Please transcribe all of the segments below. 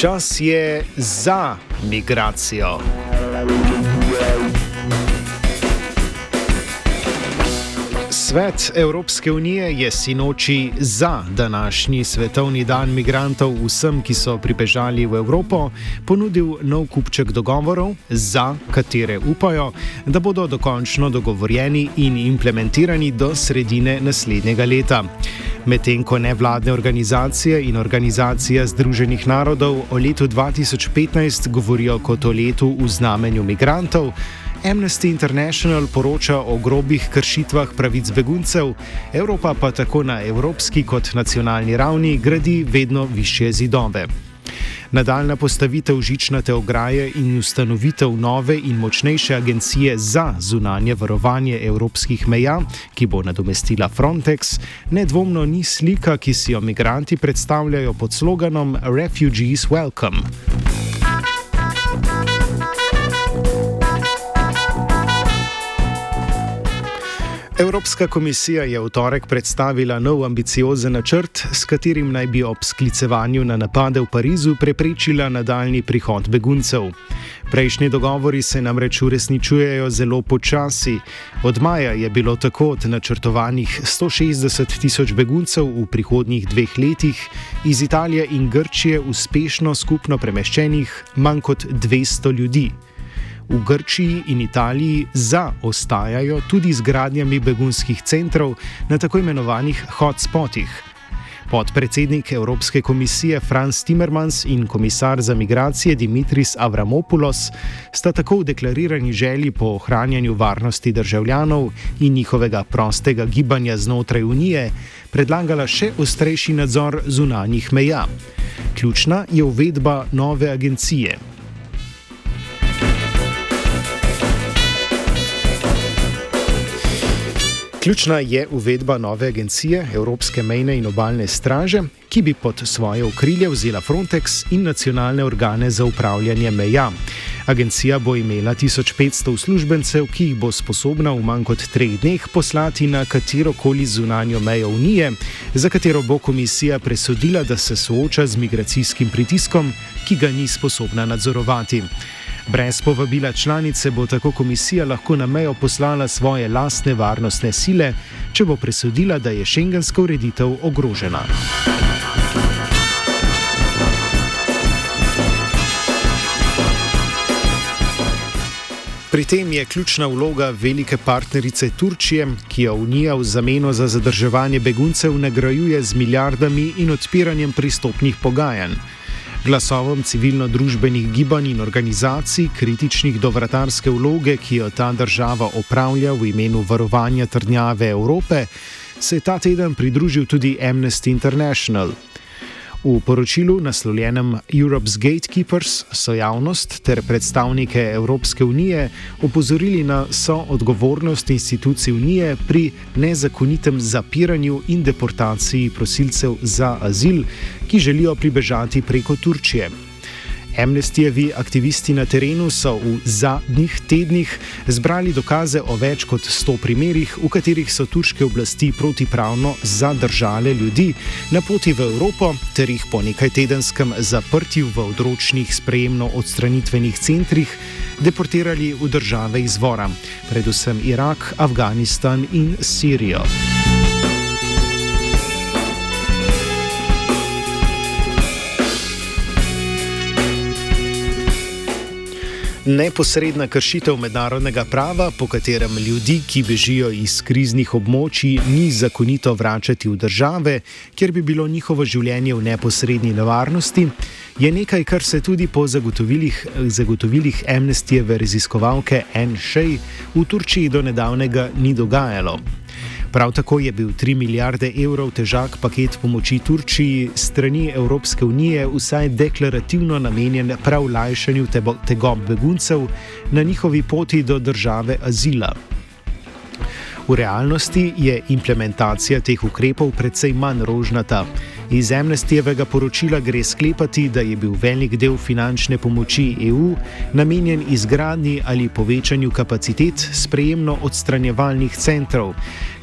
Čas je za migracijo. Svet Evropske unije je sinoči za današnji svetovni dan migrantov vsem, ki so pribežali v Evropo, ponudil nov kupček dogovorov, za katere upajo, da bodo dokončno dogovorjeni in implementirani do sredine naslednjega leta. Medtem ko nevladne organizacije in organizacija Združenih narodov o letu 2015 govorijo kot o letu v znamenju migrantov, Amnesty International poroča o grobih kršitvah pravic beguncev, Evropa pa tako na evropski kot nacionalni ravni gradi vedno više zidove. Nadaljna postavitev žičnate ograje in ustanovitev nove in močnejše agencije za zunanje varovanje evropskih meja, ki bo nadomestila Frontex, nedvomno ni slika, ki si jo migranti predstavljajo pod sloganom Refugees Welcome. Evropska komisija je v torek predstavila nov ambiciozen načrt, s katerim naj bi ob sklicevanju na napade v Parizu preprečila nadaljni prihod beguncev. Prejšnji dogovori se namreč uresničujejo zelo počasi. Od maja je bilo tako od načrtovanih 160 tisoč beguncev v prihodnjih dveh letih iz Italije in Grčije uspešno skupno premeščenih manj kot 200 ljudi v Grčiji in Italiji zaostajajo tudi z gradnjami begunskih centrov na tako imenovanih hotspotih. Podpredsednik Evropske komisije Franz Timmermans in komisar za migracije Dimitris Avramopoulos sta tako v deklarirani želji po ohranjanju varnosti državljanov in njihovega prostega gibanja znotraj Unije predlagala še ostrejši nadzor zunanjih meja. Ključna je uvedba nove agencije. Ključna je uvedba nove agencije Evropske mejne in obalne straže, ki bi pod svoje okrilje vzela Frontex in nacionalne organe za upravljanje meja. Agencija bo imela 1500 uslužbencev, ki jih bo sposobna v manj kot treh dneh poslati na katero koli zunanjo mejo Unije, za katero bo komisija presodila, da se sooča z migracijskim pritiskom, ki ga ni sposobna nadzorovati. Brez povabila članice bo tako komisija lahko na mejo poslala svoje lastne varnostne sile, če bo presodila, da je šengenska ureditev ogrožena. Pri tem je ključna vloga velike partnerice Turčije, ki jo Unija v zameno za zadrževanje beguncev nagrajuje z milijardami in odpiranjem pristopnih pogajanj glasovom civilno-družbenih gibanj in organizacij, kritičnih do vratarske vloge, ki jo ta država opravlja v imenu varovanja trdnjave Evrope, se je ta teden pridružil tudi Amnesty International. V poročilu naslovljenem Europe's Gatekeepers so javnost ter predstavnike Evropske unije opozorili na soodgovornost institucij unije pri nezakonitem zapiranju in deportaciji prosilcev za azil, ki želijo pribežati preko Turčije. Amnestijevi aktivisti na terenu so v zadnjih tednih zbrali dokaze o več kot 100 primerih, v katerih so turške oblasti protipravno zadržale ljudi na poti v Evropo ter jih po nekaj tedenskem zaprtju v odročnih sprejemno-odstranitvenih centrih deportirali v države izvora, predvsem Irak, Afganistan in Sirijo. Neposredna kršitev mednarodnega prava, po katerem ljudi, ki bežijo iz kriznih območij, ni zakonito vračati v države, kjer bi bilo njihovo življenje v neposrednji nevarnosti, je nekaj, kar se tudi po zagotovilih, zagotovilih amnestijeve raziskovalke Anne Shea v Turčiji do nedavnega ni dogajalo. Prav tako je bil 3 milijarde evrov težak paket pomoči Turčiji strani Evropske unije vsaj deklarativno namenjen prav lajšanju tegob beguncev na njihovi poti do države azila. V realnosti je implementacija teh ukrepov precej manj rožnata. Iz Amnestijevega poročila gre sklepati, da je bil velik del finančne pomoči EU namenjen izgradnji ali povečanju kapacitet sprejemno-odstranjevalnih centrov,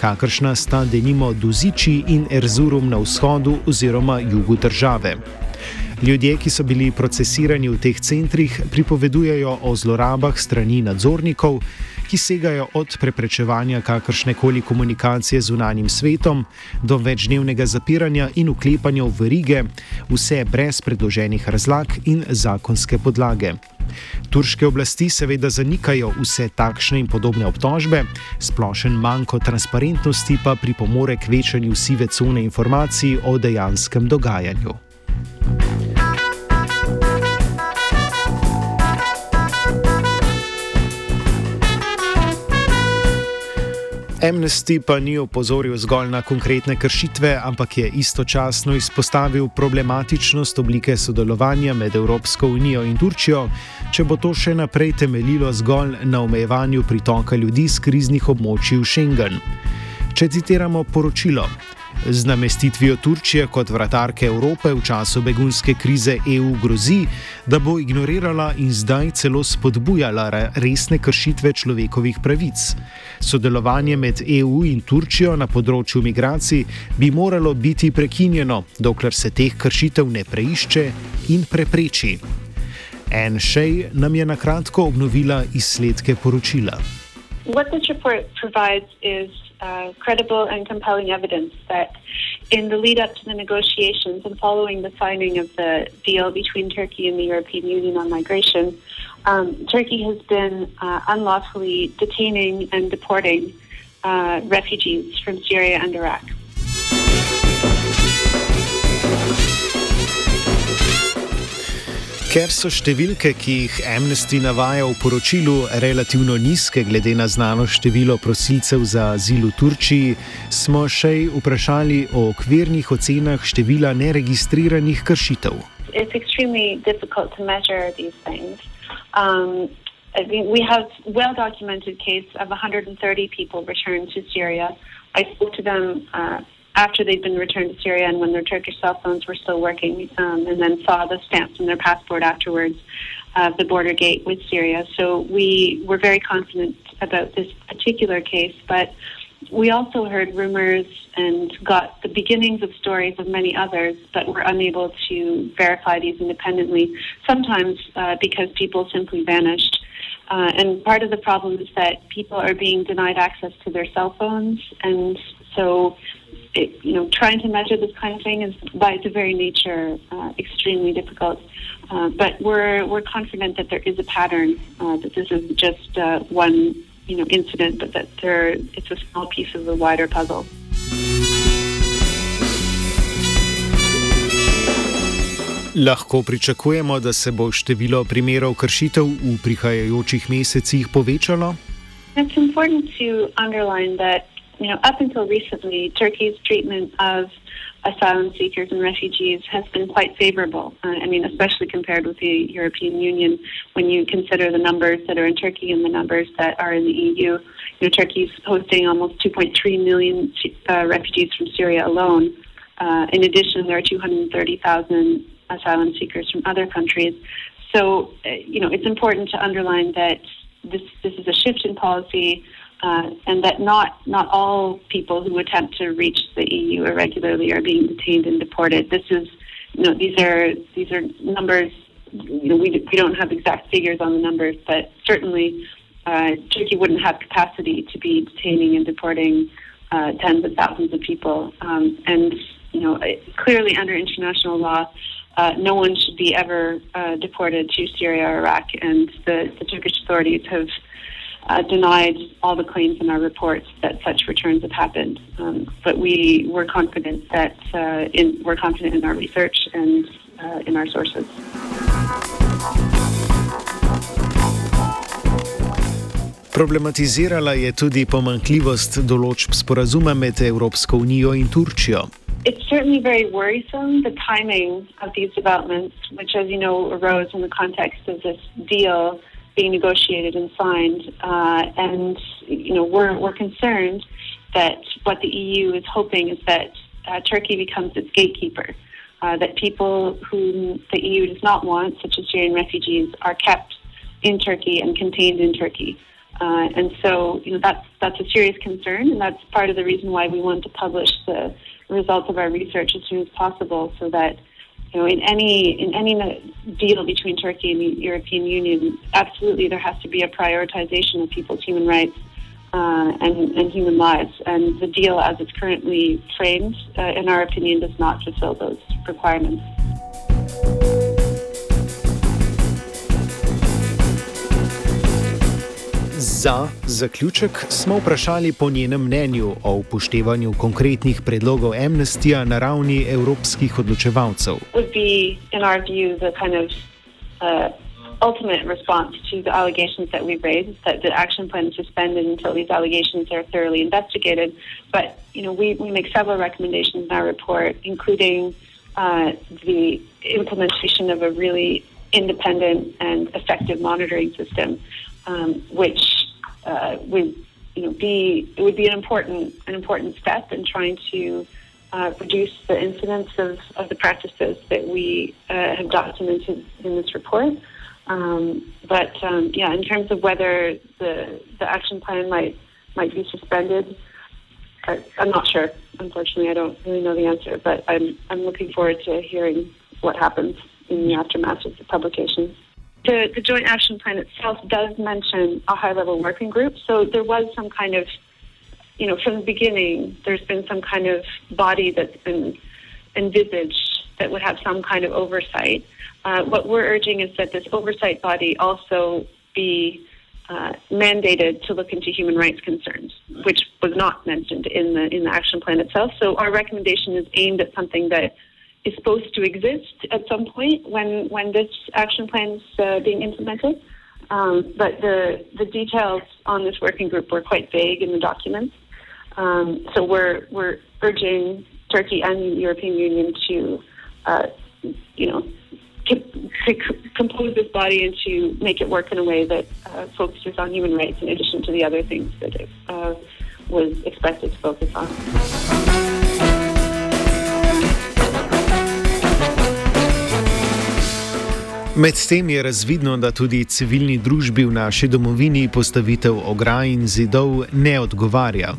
kakršna sta denimo Duziči in Erzurum na vzhodu oziroma jugu države. Ljudje, ki so bili procesirani v teh centrih, pripovedujejo o zlorabah strani nadzornikov, ki segajo od preprečevanja kakršne koli komunikacije z unanjim svetom do večdnevnega zapiranja in uklepanja v verige, vse brez predloženih razlag in zakonske podlage. Turške oblasti seveda zanikajo vse takšne in podobne obtožbe, splošen manjko transparentnosti pa pripomore k večanju sive cone informacij o dejanskem dogajanju. Amnesty pa ni opozoril zgolj na konkretne kršitve, ampak je istočasno izpostavil problematičnost oblike sodelovanja med Evropsko unijo in Turčijo, če bo to še naprej temeljilo zgolj na omejevanju pritoka ljudi z kriznih območij v Schengen. Če citiramo poročilo. Z namestitvijo Turčije kot vratarke Evrope v času begunske krize EU grozi, da bo ignorirala in zdaj celo spodbujala resne kršitve človekovih pravic. Sodelovanje med EU in Turčijo na področju migracij bi moralo biti prekinjeno, dokler se teh kršitev ne preišče in prepreči. En Shea nam je na kratko obnovila izsledke poročila. What this report provides is uh, credible and compelling evidence that in the lead up to the negotiations and following the signing of the deal between Turkey and the European Union on migration, um, Turkey has been uh, unlawfully detaining and deporting uh, refugees from Syria and Iraq. Ker so številke, ki jih Amnesty navaja v poročilu, relativno nizke glede na znano število prosilcev za azil v Turčiji, smo še vprašali o okvirnih ocenah števila neregistriranih kršitev. Um, I mean, we have well documented case of 130 people returned to Syria. I spoke to them uh, after they'd been returned to Syria and when their Turkish cell phones were still working, um, and then saw the stamps in their passport afterwards of uh, the border gate with Syria. So we were very confident about this particular case, but we also heard rumors and got the beginnings of stories of many others, but were unable to verify these independently, sometimes uh, because people simply vanished. Uh, and part of the problem is that people are being denied access to their cell phones, and so it, you know, trying to measure this kind of thing is, by its very nature, uh, extremely difficult. Uh, but we're we're confident that there is a pattern. Uh, that this is just uh, one, you know, incident, but that there it's a small piece of the wider puzzle. Lahko pričakujemo, da se bo število primerov kršitev v prihajajočih mesecih povečalo? It's important to underline that you know, up until recently, Turkey's treatment of asylum seekers and refugees has been quite favorable. Uh, I mean, especially compared with the European Union, when you consider the numbers that are in Turkey and the numbers that are in the EU. You know, Turkey's hosting almost 2.3 million uh, refugees from Syria alone. Uh, in addition, there are 230,000 asylum seekers from other countries. So, uh, you know, it's important to underline that this this is a shift in policy uh, and that not not all people who attempt to reach the EU irregularly are being detained and deported. This is, you know, these are these are numbers. You know, we we don't have exact figures on the numbers, but certainly uh, Turkey wouldn't have capacity to be detaining and deporting uh, tens of thousands of people. Um, and you know, clearly under international law, uh, no one should be ever uh, deported to Syria or Iraq, and the, the Turkish authorities have uh, denied all the claims in our reports that such returns have happened. Um, but we were confident that uh, in, we're confident in our research and uh, in our sources. Problematizirala je tudi pomankljivost določb sporazuma med Evropsko unijo in Turčijo. It's certainly very worrisome the timing of these developments, which, as you know, arose in the context of this deal being negotiated and signed. Uh, and you know, we're we're concerned that what the EU is hoping is that uh, Turkey becomes its gatekeeper. Uh, that people whom the EU does not want, such as Syrian refugees, are kept in Turkey and contained in Turkey. Uh, and so, you know, that's that's a serious concern, and that's part of the reason why we want to publish the results of our research as soon as possible, so that you know, in any in any deal between Turkey and the European Union, absolutely there has to be a prioritization of people's human rights uh, and, and human lives. And the deal, as it's currently framed, uh, in our opinion, does not fulfill those requirements. Za zaključek smo vprašali po njenem mnenju o upoštevanju konkretnih predlogov amnestija na ravni evropskih odločevalcev. Ultimate response to the allegations that we've raised, that the action plan is suspended until these allegations are thoroughly investigated. But you know, we, we make several recommendations in our report, including uh, the implementation of a really independent and effective monitoring system, um, which uh, would you know be it would be an important an important step in trying to uh, reduce the incidence of, of the practices that we uh, have documented in this report. Um, but um, yeah, in terms of whether the the action plan might might be suspended, I, I'm not sure. Unfortunately, I don't really know the answer. But I'm I'm looking forward to hearing what happens in the aftermath of the publication. The, the joint action plan itself does mention a high level working group. So there was some kind of, you know, from the beginning, there's been some kind of body that's been envisaged that would have some kind of oversight. Uh, what we're urging is that this oversight body also be uh, mandated to look into human rights concerns, which was not mentioned in the in the action plan itself. So our recommendation is aimed at something that is supposed to exist at some point when when this action plan is uh, being implemented. Um, but the the details on this working group were quite vague in the documents. Um, so we're we're urging Turkey and the European Union to, uh, you know, to, to, compose this body and to make it work in a way that uh, focuses on human rights in addition to the other things that it uh, was expected to focus on. Medtem je razvidno, da tudi civilni družbi v naši domovini postavitev ograj in zidov ne odgovarja.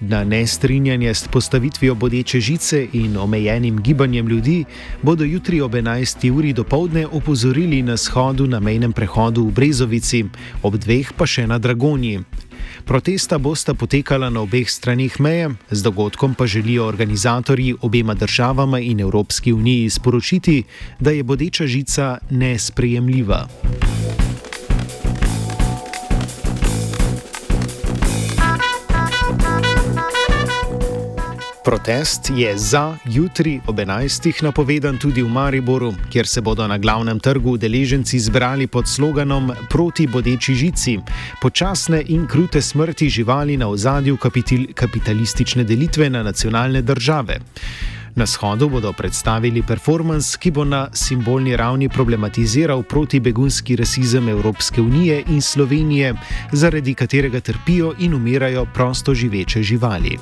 Na nestrinjanje s postavitvijo bodeče žice in omejenim gibanjem ljudi bodo jutri ob 11. uri do povdne opozorili na shodu na mejnem prehodu v Brezovici, ob dveh pa še na Dragonji. Protesta bosta potekala na obeh stranih meje, z dogodkom pa želijo organizatorji obema državama in Evropski uniji sporočiti, da je bodeča žica nesprejemljiva. Protest je za jutri ob 11. napovedan tudi v Mariboru, kjer se bodo na glavnem trgu udeleženci zbrali pod sloganom Proti bodeči žici, počasne in krute smrti živali na ozadju kapitalistične delitve na nacionalne države. Na shodu bodo predstavili performance, ki bo na simbolni ravni problematiziral protibegunski rasizem Evropske unije in Slovenije, zaradi katerega trpijo in umirajo prosto živeče živali.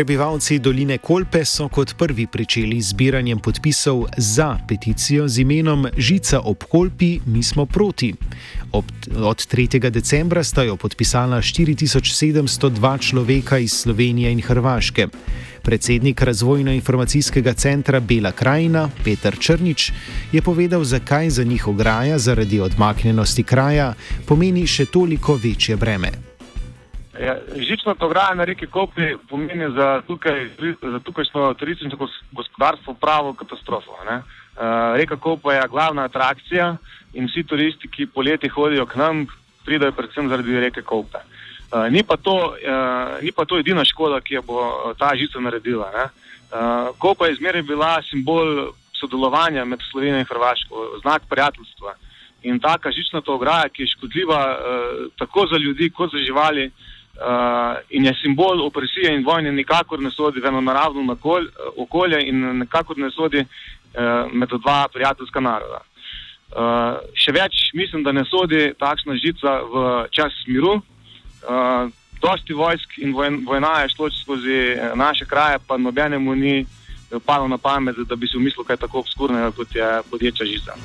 Prebivalci doline Kolpe so kot prvi pričeli z zbiranjem podpisov za peticijo z imenom Žica ob Kolpi, mi smo proti. Ob, od 3. decembra sta jo podpisala 4702 človeka iz Slovenije in Hrvaške. Predsednik Razvojno-informacijskega centra Bela krajina Petr Črnič je povedal, zakaj za njih ograja zaradi odmaknjenosti kraja pomeni še toliko večje breme. Ja, žična ograja na reki Kopi pomeni za, tukaj, za tukajšnjo turistično gospodarstvo pravo katastrofo. Ne? Reka Kopa je glavna atrakcija in vsi turisti, ki poleti hodijo k nam, pridajo predvsem zaradi reke Kope. Uh, ni, pa to, uh, ni pa to edina škoda, ki jo bo ta žica naredila. Uh, Kopa je izmeraj bila simbol sodelovanja med Slovenijo in Hrvaško, znak prijateljstva. In taka žična ograja, ki je škodljiva uh, tako za ljudi, kot za živali, uh, in je simbol opresije in vojne, nikakor ne sodi v eno naravno okolje in nikakor ne sodi uh, med dva prijateljska naroda. Uh, še več, mislim, da ne sodi takšna žica v čas miru. Uh, dosti vojsk in vojn, vojna je šlo skozi naše kraje, pa nobenemu ni palo na pamet, da bi si umislil kaj tako obskurnega, kot je podječa žica.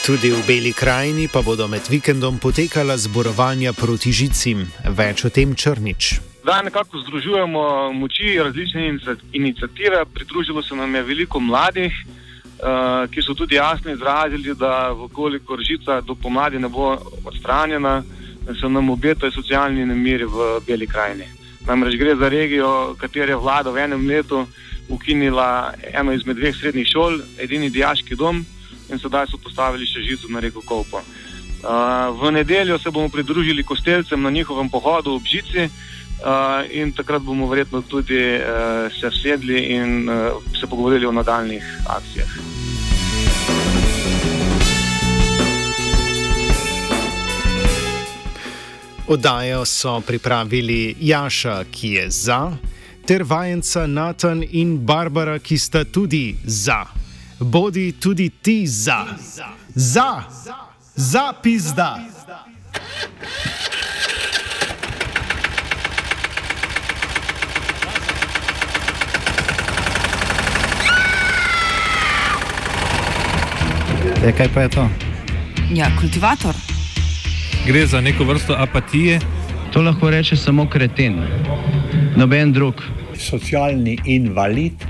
Tudi v Beli krajini pa bodo med vikendom potekala zborovanja proti žicim. Več o tem črnič. Zdaj nekako združujemo moči različne inicijative, pridružilo se nam je veliko mladih. Uh, ki so tudi jasno izrazili, da vkolikor žica do pomladi ne bo odstranjena, se nam obetajo socialni nemiri v Beli krajini. Namreč gre za regijo, katera je vlada v enem letu ukinila eno izmed dveh srednjih šol, edini diaški dom in sedaj so postavili še žico na reko Kopo. Uh, v nedeljo se bomo pridružili kostelcem na njihovem pohodu ob žici uh, in takrat bomo verjetno tudi uh, se sedli in uh, se pogovorili o nadaljnih akcijah. Oddajo so pripravili Jaša, ki je za, ter vajenca Natan in Barbara, ki sta tudi za. Bodi tudi ti za. Za, za pizda. E, kaj pa je to? Ja, kultivator. Gre za neko vrsto apatije. To lahko reče samo kreten, noben drug. Socialni invalid